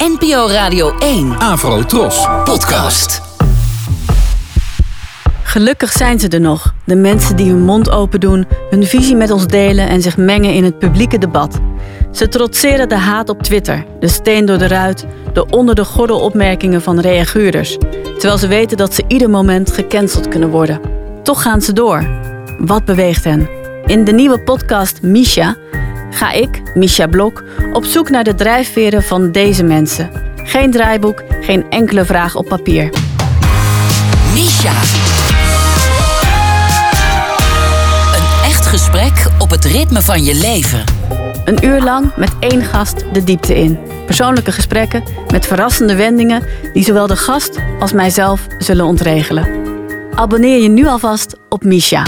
NPO Radio 1. Avro Tros. Podcast. Gelukkig zijn ze er nog. De mensen die hun mond open doen, hun visie met ons delen en zich mengen in het publieke debat. Ze trotseren de haat op Twitter, de steen door de ruit, de onder de gordel opmerkingen van reaguurders. Terwijl ze weten dat ze ieder moment gecanceld kunnen worden. Toch gaan ze door. Wat beweegt hen? In de nieuwe podcast Misha ga ik, Misha Blok, op zoek naar de drijfveren van deze mensen. Geen draaiboek, geen enkele vraag op papier. Misha. Een echt gesprek op het ritme van je leven. Een uur lang met één gast de diepte in. Persoonlijke gesprekken met verrassende wendingen die zowel de gast als mijzelf zullen ontregelen. Abonneer je nu alvast op Misha.